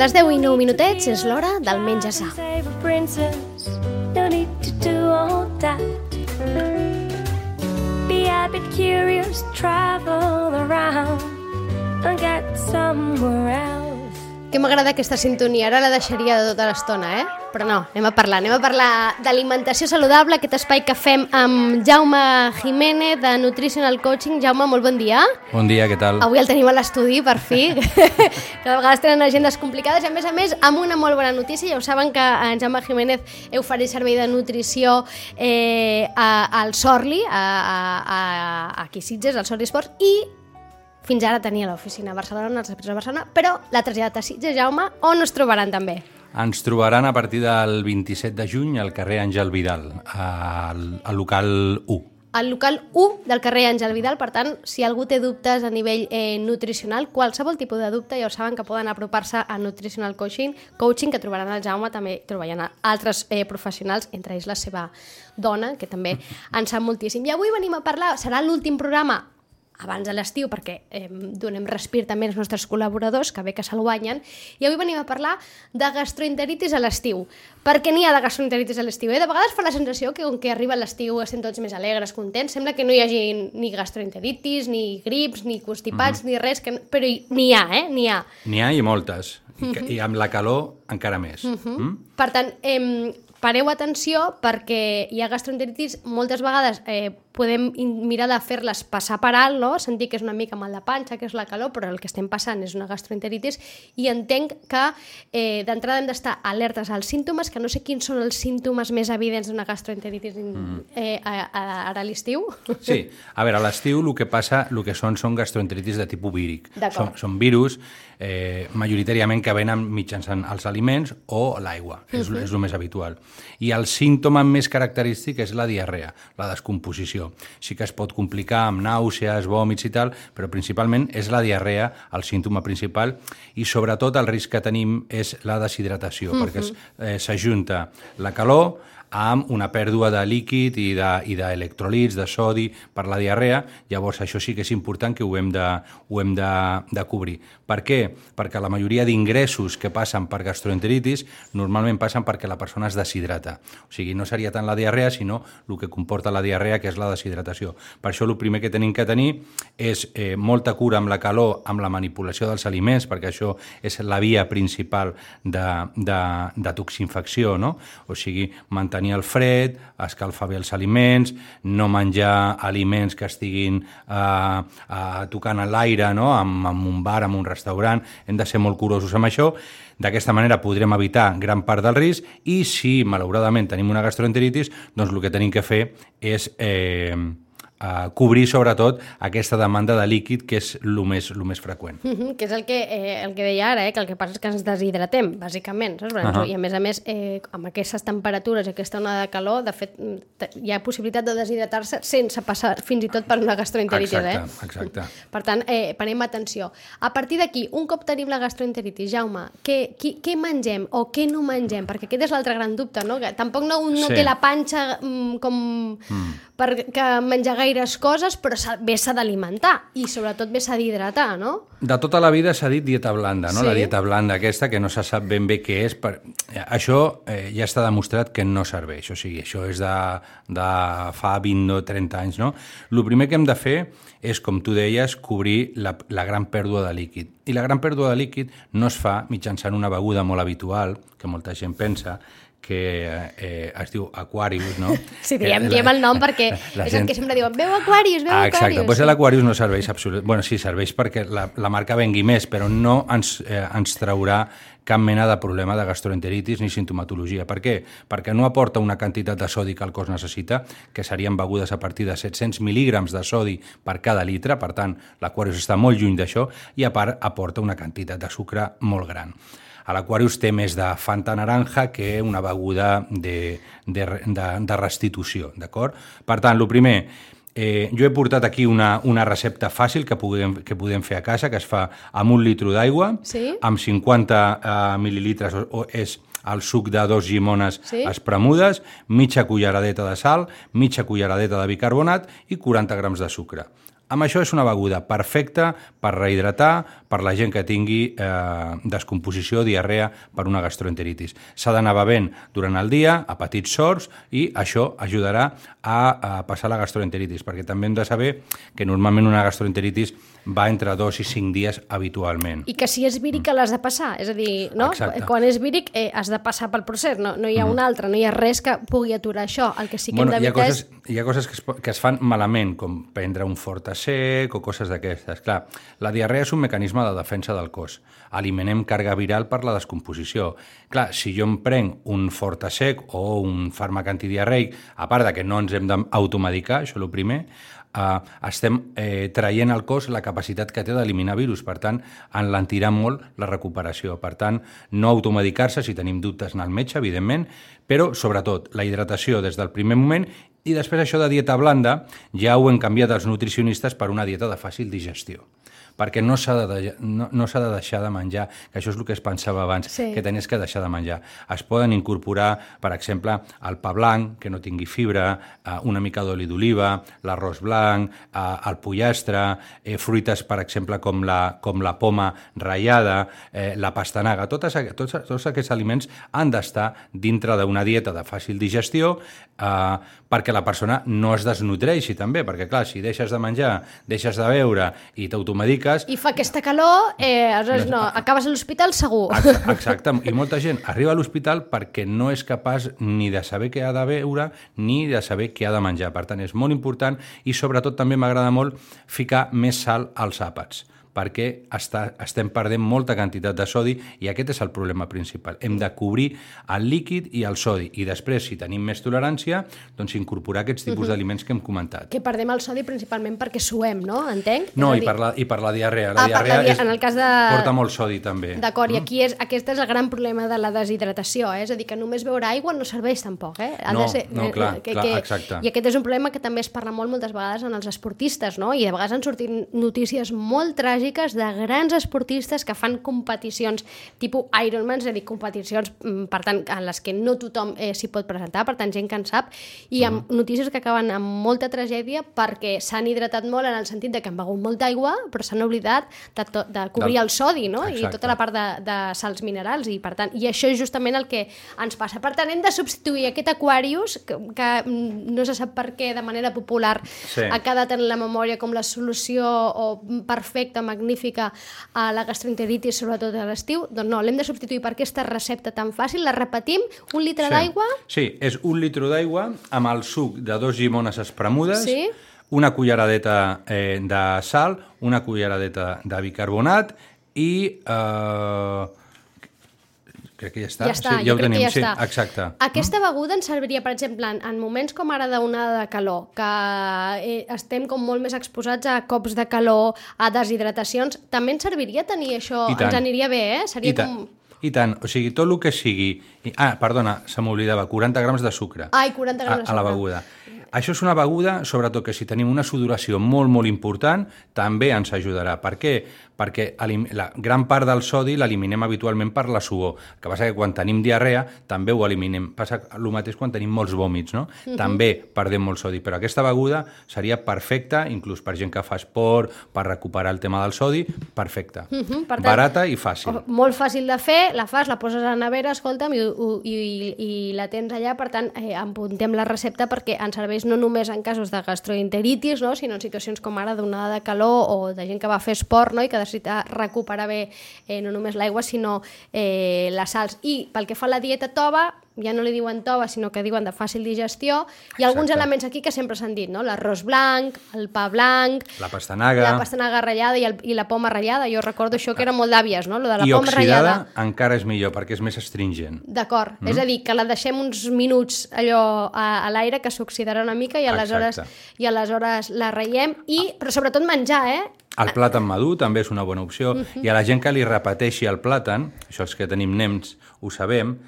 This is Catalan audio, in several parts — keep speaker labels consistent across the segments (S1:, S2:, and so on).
S1: Les 10 i 9 minutets és l'hora del menja sa.
S2: Save a princess, no need to do all that. Be a bit curious, travel around and get somewhere else.
S1: Que m'agrada aquesta sintonia, ara la deixaria de tota l'estona, eh? Però no, anem a parlar, anem a parlar d'alimentació saludable, aquest espai que fem amb Jaume Jiménez de Nutritional Coaching. Jaume, molt bon dia.
S3: Bon dia, què tal?
S1: Avui el tenim a l'estudi, per fi, que de vegades tenen agendes complicades i a més a més amb una molt bona notícia, ja ho saben que en Jaume Jiménez heu faré servei de nutrició eh, a, al Sorli, a, a, a, aquí a Sitges, al Sorli Esports, i fins ara tenia l'oficina a Barcelona, als Expresos de Barcelona, però l'ha traslladat a Sitges, Jaume, on es trobaran també?
S3: Ens trobaran a partir del 27 de juny al carrer Àngel Vidal, al, al local 1.
S1: al local 1 del carrer Àngel Vidal, per tant, si algú té dubtes a nivell eh, nutricional, qualsevol tipus de dubte, ja ho saben que poden apropar-se a Nutritional Coaching, coaching que trobaran el Jaume, també trobaran altres eh, professionals, entre ells la seva dona, que també en sap moltíssim. I avui venim a parlar, serà l'últim programa abans de l'estiu, perquè eh, donem respir també als nostres col·laboradors, que bé que se'l guanyen, i avui venim a parlar de gastroenteritis a l'estiu. Per què n'hi ha de gastroenteritis a l'estiu? Eh? De vegades fa la sensació que, com que arriba l'estiu estem tots més alegres, contents, sembla que no hi hagi ni gastroenteritis, ni grips, ni constipats, mm -hmm. ni res, que... però n'hi ha, eh? N'hi ha.
S3: N'hi ha i moltes. I, que- I amb la calor encara més. Mm -hmm. mm?
S1: Per tant, eh, pareu atenció perquè hi ha gastroenteritis, moltes vegades eh, podem mirar de fer-les passar per alt, no? sentir que és una mica mal de panxa, que és la calor, però el que estem passant és una gastroenteritis i entenc que eh, d'entrada hem d'estar alertes als símptomes, que no sé quins són els símptomes més evidents d'una gastroenteritis mm. eh, a, a, ara a l'estiu.
S3: Sí, a veure, a l'estiu el que passa, el que són són gastroenteritis de tipus víric. Són, són virus, eh, majoritàriament que venen mitjançant els aliments o l'aigua, és,
S1: Mhm.
S3: és el més habitual. I el símptoma més característic és la diarrea, la descomposició. Sí que es pot complicar amb nàusees, vòmits i tal, però principalment és la diarrea el símptoma principal i sobretot el risc que tenim és la deshidratació, perquè es- eh, s'ajunta la calor amb una pèrdua de líquid i de- i d'electrolits, de, de sodi per la diarrea, llavors això sí que és important que ho hem de, ho hem de, de cobrir. Per què? Perquè la majoria d'ingressos que passen per gastroenteritis normalment passen perquè la persona es deshidrata. O sigui, no seria tant la diarrea, sinó el que comporta la diarrea, que és la deshidratació. Per això el primer que tenim que tenir és eh, molta cura amb la calor, amb la manipulació dels aliments, perquè això és la via principal de, de, de toxinfecció, no? O sigui, mantenir el fred, escalfar bé els aliments, no menjar aliments que estiguin eh, eh, tocant a l'aire, no? En, en un bar, en un restaurant, hem de ser molt curosos amb això. D'aquesta manera podrem evitar gran part del risc i si malauradament tenim una gastroenteritis, doncs el que tenim que fer és eh, eh, cobrir sobretot aquesta demanda de líquid que és el més, lo més freqüent.
S1: Mhm, que és el que, eh, el que deia ara, eh, que el que passa és que ens deshidratem, bàsicament, saps? Uh
S3: Ahà.
S1: I a més a més, eh, amb aquestes temperatures i aquesta onada de calor, de fet, mm, hi ha possibilitat de deshidratar-se sense passar fins i tot per una gastroenteritis,
S3: Exacte,
S1: eh?
S3: exacte.
S1: Per tant, eh, prenem atenció. A partir d'aquí, un cop tenim la gastroenteritis, Jaume, què, què, què mengem o què no mengem? Perquè aquest és l'altre gran dubte, no? Que tampoc no, no
S3: Sí.
S1: té la panxa mm, com mm. Per menjar gaires coses, però bé s'ha d'alimentar i sobretot bé s'ha d'hidratar, no?
S3: De tota la vida s'ha dit dieta blanda, no?
S1: Sí.
S3: La dieta blanda aquesta, que no se sap ben bé què és. Per... Això eh, ja està demostrat que no serveix. O sigui, això és de, de fa 20 o 30 anys, no? El primer que hem de fer és, com tu deies, cobrir la, la gran pèrdua de líquid. I la gran pèrdua de líquid no es fa mitjançant una beguda molt habitual, que molta gent pensa, que eh, es diu Aquarius, no?
S1: Sí,
S3: Que
S1: diem,
S3: la-
S1: diem el nom perquè
S3: la
S1: és
S3: gent-
S1: el que sempre diuen, veu Aquarius, veu
S3: Ah, exacte,
S1: Aquarius.
S3: doncs l'Aquarius no serveix absolut... bueno, sí, serveix perquè la, la marca vengui més, però no ens, eh, ens traurà cap mena de problema de gastroenteritis ni sintomatologia. Per què? Perquè no aporta una quantitat de sodi que el cos necessita, que serien begudes a partir de 700 mil·lígrams de sodi per cada litre, per tant, l'Aquarius està molt lluny d'això, i a part aporta una quantitat de sucre molt gran. A l'Aquarius té més de Fanta naranja que una beguda de, de, de, de restitució, d'acord? Per tant, el primer, Eh, jo he portat aquí una, una recepta fàcil que podem, que podem fer a casa, que es fa amb un litro d'aigua,
S1: Sí.
S3: amb 50 eh, mil·lilitres, o, o és el suc de dos llimones
S1: Sí.
S3: espremudes, mitja culleradeta de sal, mitja culleradeta de bicarbonat i 40 grams de sucre. Amb això és una beguda perfecta per rehidratar per la gent que tingui eh, descomposició, diarrea per una gastroenteritis. S'ha d'anar bevent durant el dia, a petits sorts, i això ajudarà a, a passar la gastroenteritis, perquè també hem de saber que normalment una gastroenteritis va entre dos i cinc dies habitualment.
S1: I que si és víric que l'has de passar, és a dir, no?
S3: Exacte.
S1: quan és víric eh, has de passar pel procés, no, no hi ha un altre, no hi ha res que pugui aturar això. El que sí que
S3: bueno,
S1: hem d'evitar és...
S3: hi ha coses que es, que es fan malament, com prendre un fortasec o coses d'aquestes. Clar, la diarrea és un mecanisme de defensa del cos. Eliminem càrrega viral per la descomposició. Clar, si jo em prenc un fortasec o un fàrmac antidiarreic, a part de que no ens hem d'automedicar, això és el primer, eh, estem eh, traient al cos la capacitat que té d'eliminar virus. Per tant, enlentirà molt la recuperació. Per tant, no automedicar-se si tenim dubtes en el metge, evidentment, però, sobretot, la hidratació des del primer moment i després això de dieta blanda ja ho hem canviat els nutricionistes per una dieta de fàcil digestió perquè no s'ha de, no, no s'ha de deixar de menjar, que això és el que es pensava abans,
S1: Sí.
S3: que tenies que deixar de menjar. Es poden incorporar, per exemple, el pa blanc, que no tingui fibra, eh, una mica d'oli d'oliva, l'arròs blanc, eh, el pollastre, eh, fruites, per exemple, com la, com la poma ratllada, eh, la pastanaga, totes, tots, tots aquests aliments han d'estar dintre d'una dieta de fàcil digestió eh, perquè la persona no es desnutreixi també, perquè clar, si deixes de menjar, deixes de beure i t'automediques,
S1: I fa aquesta calor, eh, aleshores no, acabes a l'hospital segur.
S3: Ex- Exacte, i molta gent arriba a l'hospital perquè no és capaç ni de saber què ha de beure ni de saber què ha de menjar. Per tant, és molt important i sobretot també m'agrada molt ficar més sal als àpats perquè està, estem perdent molta quantitat de sodi i aquest és el problema principal. Hem de cobrir el líquid i el sodi i després, si tenim més tolerància, doncs incorporar aquests tipus d'aliments que hem comentat.
S1: que perdem el sodi principalment perquè suem, no? Entenc?
S3: No, i
S1: dir-
S3: per la, i per la diarrea. La
S1: Ah, per la
S3: diarrea
S1: dia-
S3: és,
S1: en el cas de-
S3: porta molt sodi també.
S1: D'acord, i aquí és, aquest és el gran problema de la deshidratació, eh? és a dir, que només beure aigua no serveix tampoc. Eh? Ha
S3: No,
S1: de ser,
S3: no,
S1: eh,
S3: clar,
S1: que,
S3: clar,
S1: que,
S3: exacte.
S1: I aquest és un problema que també es parla molt moltes vegades en els esportistes, no? i de vegades han sortit notícies molt tràgiques de grans esportistes que fan competicions tipus Ironman, és a dir, competicions, mm, per tant, en les que no tothom eh, s'hi pot presentar, per tant, gent que en sap, i amb
S3: Mm.
S1: notícies que acaben amb molta tragèdia perquè s'han hidratat molt en el sentit de que han begut molta aigua, però s'han oblidat de, to, de cobrir
S3: Del-
S1: el sodi, no? I
S3: Exacte.
S1: tota la part de, de sals minerals, i per tant, i això és justament el que ens passa. Per tant, hem de substituir aquest Aquarius, que, que no se sap per què, de manera popular,
S3: Sí.
S1: ha quedat en la memòria com la solució o perfecta, magnífica a la gastroenteritis, sobretot a l'estiu, doncs no, l'hem de substituir per aquesta recepta tan fàcil, la repetim, un litre
S3: Sí.
S1: d'aigua,
S3: Sí, és un litro d'aigua amb el suc de dos llimones espremudes,
S1: Sí.
S3: una culleradeta eh, de sal, una culleradeta de bicarbonat i... Eh, crec que ja està.
S1: Ja està,
S3: sí,
S1: jo
S3: ho tenim,
S1: ja
S3: sí,
S1: està.
S3: exacte.
S1: Aquesta beguda ens serviria, per exemple, en, en moments com ara d'onada de calor, que eh, estem com molt més exposats a cops de calor, a deshidratacions, també ens serviria tenir això? Ens aniria bé, eh? Seria
S3: I tant,
S1: com...
S3: I tant, o sigui, tot el que sigui... Ah, perdona, se m'oblidava, 40 grams de sucre.
S1: Ai, 40 grams de
S3: a, a la
S1: sucre.
S3: beguda. Això és una beguda, sobretot que si tenim una sudoració molt, molt important, també ens ajudarà. Per què? Perquè la gran part del sodi l'eliminem habitualment per la suor. El que passa que quan tenim diarrea també ho eliminem. Passa el mateix quan tenim molts vòmits, no?
S1: Mhm.
S3: També perdem molt sodi. Però aquesta beguda seria perfecta, inclús per gent que fa esport, per recuperar el tema del sodi, perfecta.
S1: Mhm, per tant,
S3: Barata i fàcil.
S1: Molt fàcil de fer, la fas, la poses a la nevera, escolta'm, i, i, i, i la tens allà, per tant, eh, apuntem la recepta perquè ens serveix no només en casos de gastroenteritis, no? sinó en situacions com ara d'onada de calor o de gent que va fer esport no? i que necessita recuperar bé eh, no només l'aigua, sinó eh, les sals. I pel que fa a la dieta tova, ja no li diuen tova, sinó que diuen de fàcil digestió, hi ha alguns elements aquí que sempre s'han dit, no? l'arròs blanc, el pa blanc,
S3: La pastanaga...
S1: la pastanaga ratllada i, el, i la poma ratllada. Jo recordo això que era molt d'àvies, no? Lo de la
S3: I
S1: poma
S3: oxidada
S1: ratllada.
S3: encara és millor perquè és més astringent.
S1: D'acord.
S3: Mm.
S1: És a dir, que la deixem uns minuts allò a, a l'aire, que s'oxidarà una mica i aleshores,
S3: Exacte.
S1: i aleshores la ratllem. I, però sobretot menjar, eh?
S3: El plàtan madur també és una bona opció
S1: Mhm.
S3: i a la gent que li repeteixi el plàtan, això els que tenim nens ho sabem,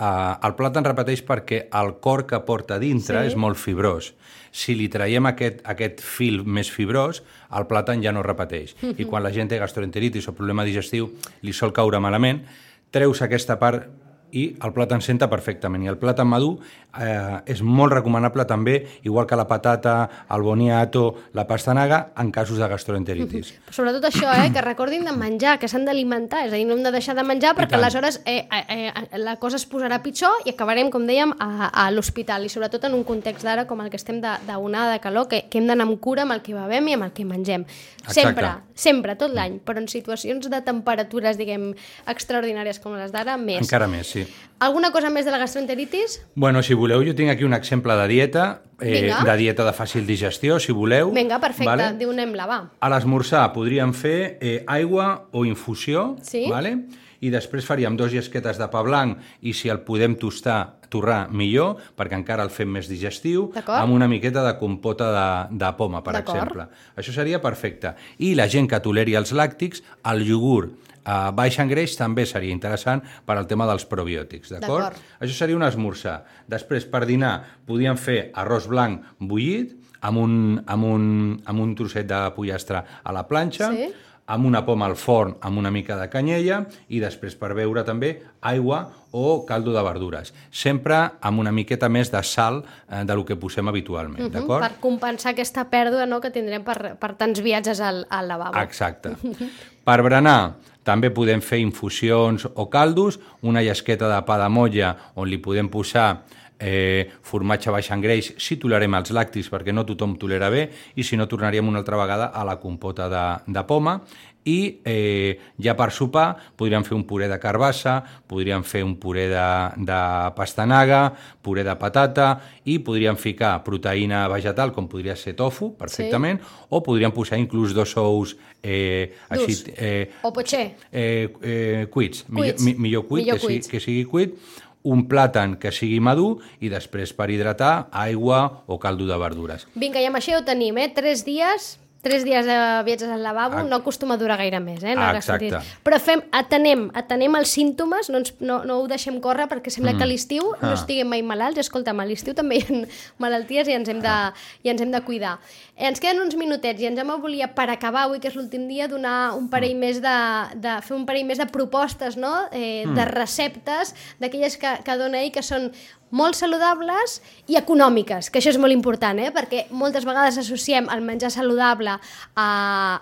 S3: Uh, el plàtan repeteix perquè el cor que porta dintre
S1: Sí.
S3: és molt fibrós. Si li traiem aquest, aquest fil més fibrós, el plàtan ja no repeteix. I quan la gent té gastroenteritis o problema digestiu, li sol caure malament, treus aquesta part i el plàtan senta perfectament. I el plàtan madur eh, és molt recomanable també, igual que la patata, el boniato, la pastanaga, en casos de gastroenteritis.
S1: Sobretot això, eh, que recordin de menjar, que s'han d'alimentar, és a dir, no hem de deixar de menjar perquè aleshores eh, eh, eh, la cosa es posarà pitjor i acabarem, com dèiem, a, a l'hospital i sobretot en un context d'ara com el que estem d'onada de, de calor, que, que hem d'anar amb cura amb el que bevem i amb el que mengem. Sempre,
S3: Exacte.
S1: sempre, tot l'any, però en situacions de temperatures, diguem, extraordinàries com les d'ara, més.
S3: Encara més, sí.
S1: Alguna cosa més de la gastroenteritis?
S3: Bueno, si voleu, jo tinc aquí un exemple de dieta, eh,
S1: Vinga.
S3: de dieta de fàcil digestió, si voleu.
S1: Vinga, perfecte,
S3: Vale?
S1: diu-nem-la, va.
S3: A l'esmorzar podríem fer eh, aigua o infusió,
S1: Sí.
S3: vale? i després faríem dos llesquetes de pa blanc i si el podem tostar, torrar, millor, perquè encara el fem més digestiu, amb una miqueta de compota de, de poma, per exemple. Això seria perfecte. I la gent que toleri els làctics, el iogurt eh, baix en greix també seria interessant per al tema dels probiòtics, d'acord? Això seria un esmorzar. Després, per dinar, podíem fer arròs blanc bullit, amb un, amb un, amb un trosset de pollastre a la planxa,
S1: Sí.
S3: amb una poma al forn amb una mica de canyella i després per beure també aigua o caldo de verdures. Sempre amb una miqueta més de sal eh, de lo que posem habitualment, d'acord?
S1: Per compensar aquesta pèrdua no, que tindrem per, per tants viatges al, al lavabo.
S3: Exacte. Per berenar també podem fer infusions o caldos, una llesqueta de pa de molla on li podem posar eh, formatge baix en greix si tolerem els làctics perquè no tothom tolera bé i si no tornaríem una altra vegada a la compota de, de poma i eh, ja per sopar podríem fer un puré de carbassa, podríem fer un puré de, de pastanaga, puré de patata i podríem ficar proteïna vegetal com podria ser tofu perfectament o podríem posar inclús dos ous eh, així, eh,
S1: O potser.
S3: eh, eh, cuits, millor,
S1: Cuits.
S3: mi, millor cuit,
S1: Millor
S3: que, sigui,
S1: cuits.
S3: que sigui cuit, un plàtan que sigui madur i després per hidratar aigua o caldo de verdures.
S1: Vinga, i amb això ja ho tenim, eh? Tres dies, tres dies de viatges al lavabo,
S3: Ah.
S1: no acostuma a durar gaire més, eh? No
S3: Ah, exacte.
S1: Però fem, atenem, atenem els símptomes, no, ens, no, no ho deixem córrer perquè sembla que a l'estiu no
S3: Ah.
S1: estiguem mai malalts. Escolta'm, a l'estiu també hi ha malalties i ens hem de, i ens hem de cuidar. Eh, ens queden uns minutets i ens hem volia, per acabar avui, que és l'últim dia, donar un parell més de, de, fer un parell més de propostes, no? eh, de receptes, d'aquelles que, que dona ell, que són molt saludables i econòmiques, que això és molt important, eh? perquè moltes vegades associem el menjar saludable a,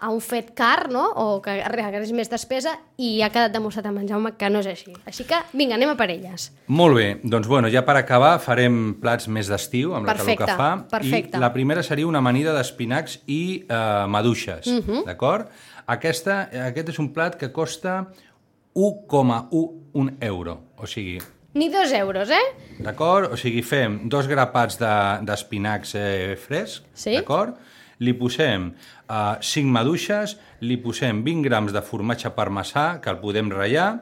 S1: a un fet car, no? o que requereix més despesa, i ha quedat demostrat amb en Jaume que no és així. Així que, vinga, anem a per elles.
S3: Molt bé, doncs bueno, ja per acabar farem plats més d'estiu amb la
S1: Perfecte,
S3: calor que fa.
S1: perfecte.
S3: I la primera seria una amanida d'espinacs i eh, maduixes, uh
S1: Mhm.
S3: -huh. d'acord? Aquesta, aquest és un plat que costa 1,1 euro, o sigui,
S1: Ni dos euros, eh?
S3: D'acord? O sigui, fem dos grapats de- d'espinacs de, eh, fresc,
S1: Sí.
S3: d'acord? Li posem uh, 5 maduixes, li posem 20 grams de formatge parmesà, que el podem ratllar,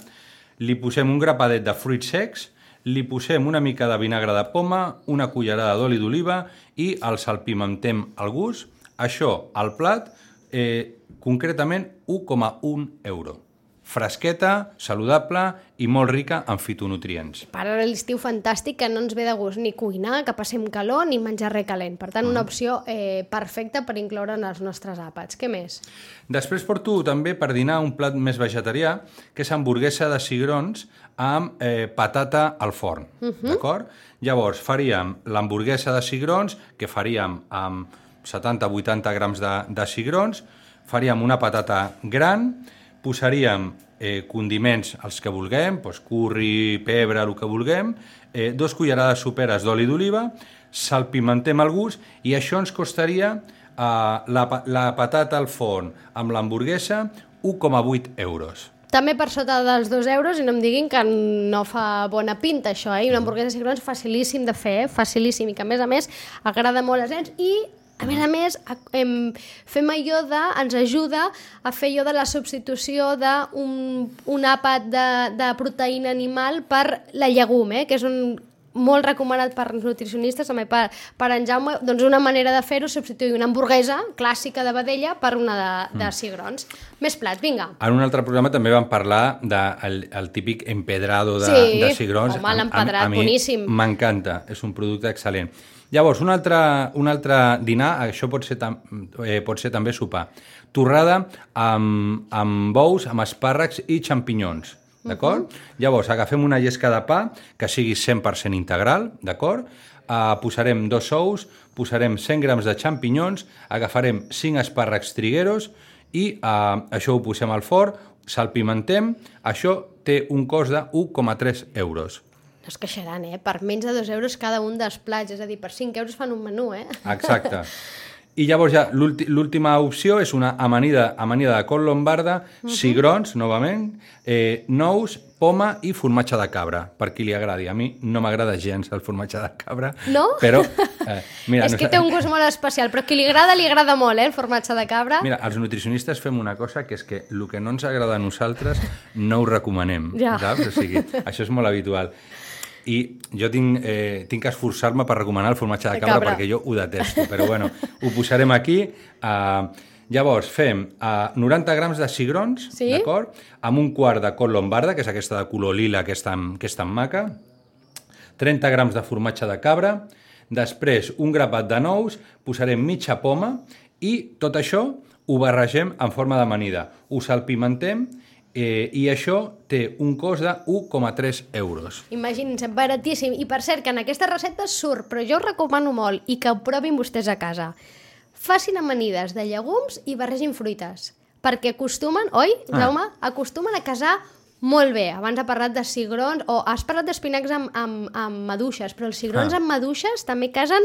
S3: li posem un grapadet de fruits secs, li posem una mica de vinagre de poma, una cullerada d'oli d'oliva i el salpimentem al gust. Això, al plat, eh, concretament 1,1 euro. Fresqueta, saludable i molt rica en fitonutrients.
S1: Per ara l'estiu fantàstic que no ens ve de gust ni cuinar, que passem calor, ni menjar res calent. Per tant, una opció eh, perfecta per incloure en els nostres àpats. Què més?
S3: Després porto també per dinar un plat més vegetarià, que és hamburguesa de cigrons amb eh, patata al forn, d'acord? Llavors, faríem l'hamburguesa de cigrons, que faríem amb 70-80 grams de, de cigrons, faríem una patata gran, posaríem eh, condiments els que vulguem, doncs curri, pebre, el que vulguem, eh, dos cullerades soperes d'oli d'oliva, salpimentem al gust i això ens costaria eh, la, la patata al forn amb l'hamburguesa 1,8 euros.
S1: També per sota dels 2 euros i no em diguin que no fa bona pinta això, eh? I una hamburguesa de cigrons facilíssim de fer, eh? facilíssim, i que a més a més agrada molt als nens i a més a més, em, fem allò de, ens ajuda a fer allò de la substitució d'un un àpat de, de proteïna animal per la llegum, eh? que és un, molt recomanat per nutricionistes, també per, per en Jaume, doncs una manera de fer-ho substituir una hamburguesa clàssica de vedella per una de, de
S3: Mm.
S1: cigrons. Més plat, vinga.
S3: En un altre programa també vam parlar del de el típic empedrado de,
S1: Sí,
S3: de cigrons.
S1: home, l'empedrat, boníssim.
S3: M'encanta, és un producte excel·lent. Llavors, un altre, un altre dinar, això pot ser, tam, eh, pot ser també sopar. Torrada amb, amb bous, amb espàrrecs i xampinyons, d'acord? Llavors, agafem una llesca de pa que sigui 100% integral, d'acord? Uh, posarem dos ous, posarem 100 grams de xampinyons, agafarem 5 espàrrecs trigueros i uh, això ho posem al forn, salpimentem, això té un cost de 1,3 euros.
S1: No es queixaran, eh? Per menys de 2 euros cada un dels plats, és a dir, per 5 euros fan un menú, eh?
S3: Exacte. I llavors ja l'últi- l'última opció és una amanida, amanida de col lombarda, cigrons, novament, eh, nous, poma i formatge de cabra, per qui li agradi. A mi no m'agrada gens el formatge de cabra,
S1: No?
S3: però... Eh, mira,
S1: és que
S3: no sé-
S1: té un gust molt especial, però qui li agrada, li agrada molt, eh, el formatge de cabra.
S3: Mira, els nutricionistes fem una cosa que és que el que no ens agrada a nosaltres no ho recomanem,
S1: Ja.
S3: saps? O sigui, això és molt habitual. I jo tinc, eh, tinc que esforçar-me per recomanar el formatge
S1: de
S3: cabra,
S1: cabra.
S3: perquè jo ho detesto, però bueno, ho posarem aquí. Uh, llavors, fem uh, 90 grams de cigrons,
S1: Sí.
S3: d'acord? Amb un quart de col lombarda, que és aquesta de color lila, que és tan, que és tan maca, 30 grams de formatge de cabra, després un grapat de nous, posarem mitja poma i tot això ho barregem en forma d'amanida. Ho salpimentem eh, i això té un cost de 1,3 euros.
S1: Imaginin-se, baratíssim. I per cert, que en aquesta recepta surt, però jo ho recomano molt i que ho provin vostès a casa. Facin amanides de llegums i barregin fruites. Perquè acostumen, oi,
S3: Ah.
S1: Jaume? Acostumen a casar molt bé. Abans ha parlat de cigrons, o has parlat d'espinacs amb, amb, amb maduixes, però els cigrons
S3: Ah.
S1: amb maduixes també casen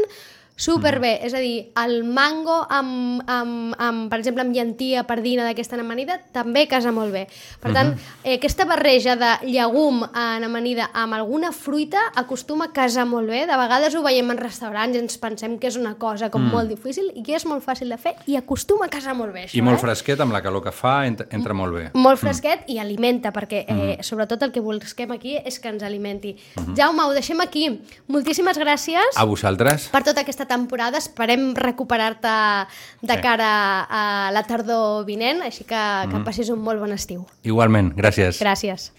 S1: superbé. És a dir, el mango amb, amb, amb per exemple, amb llentia, pardina d'aquesta amanida també casa molt bé. Per tant, eh, aquesta barreja de llegum en amanida amb alguna fruita acostuma a casar molt bé. De vegades ho veiem en restaurants i ens pensem que és una cosa com molt difícil i que és molt fàcil de fer i acostuma a casar molt bé, això.
S3: I molt
S1: eh?
S3: fresquet, amb la calor que fa, entra, entra molt bé.
S1: molt fresquet i alimenta, perquè eh, sobretot el que busquem aquí és que ens alimenti. Jaume, ho deixem aquí. Moltíssimes gràcies
S3: A vosaltres?
S1: per tota aquesta temporada. Esperem recuperar-te de
S3: Sí.
S1: cara a la tardor vinent, així que, que passis un molt bon estiu.
S3: Igualment, gràcies.
S1: Gràcies.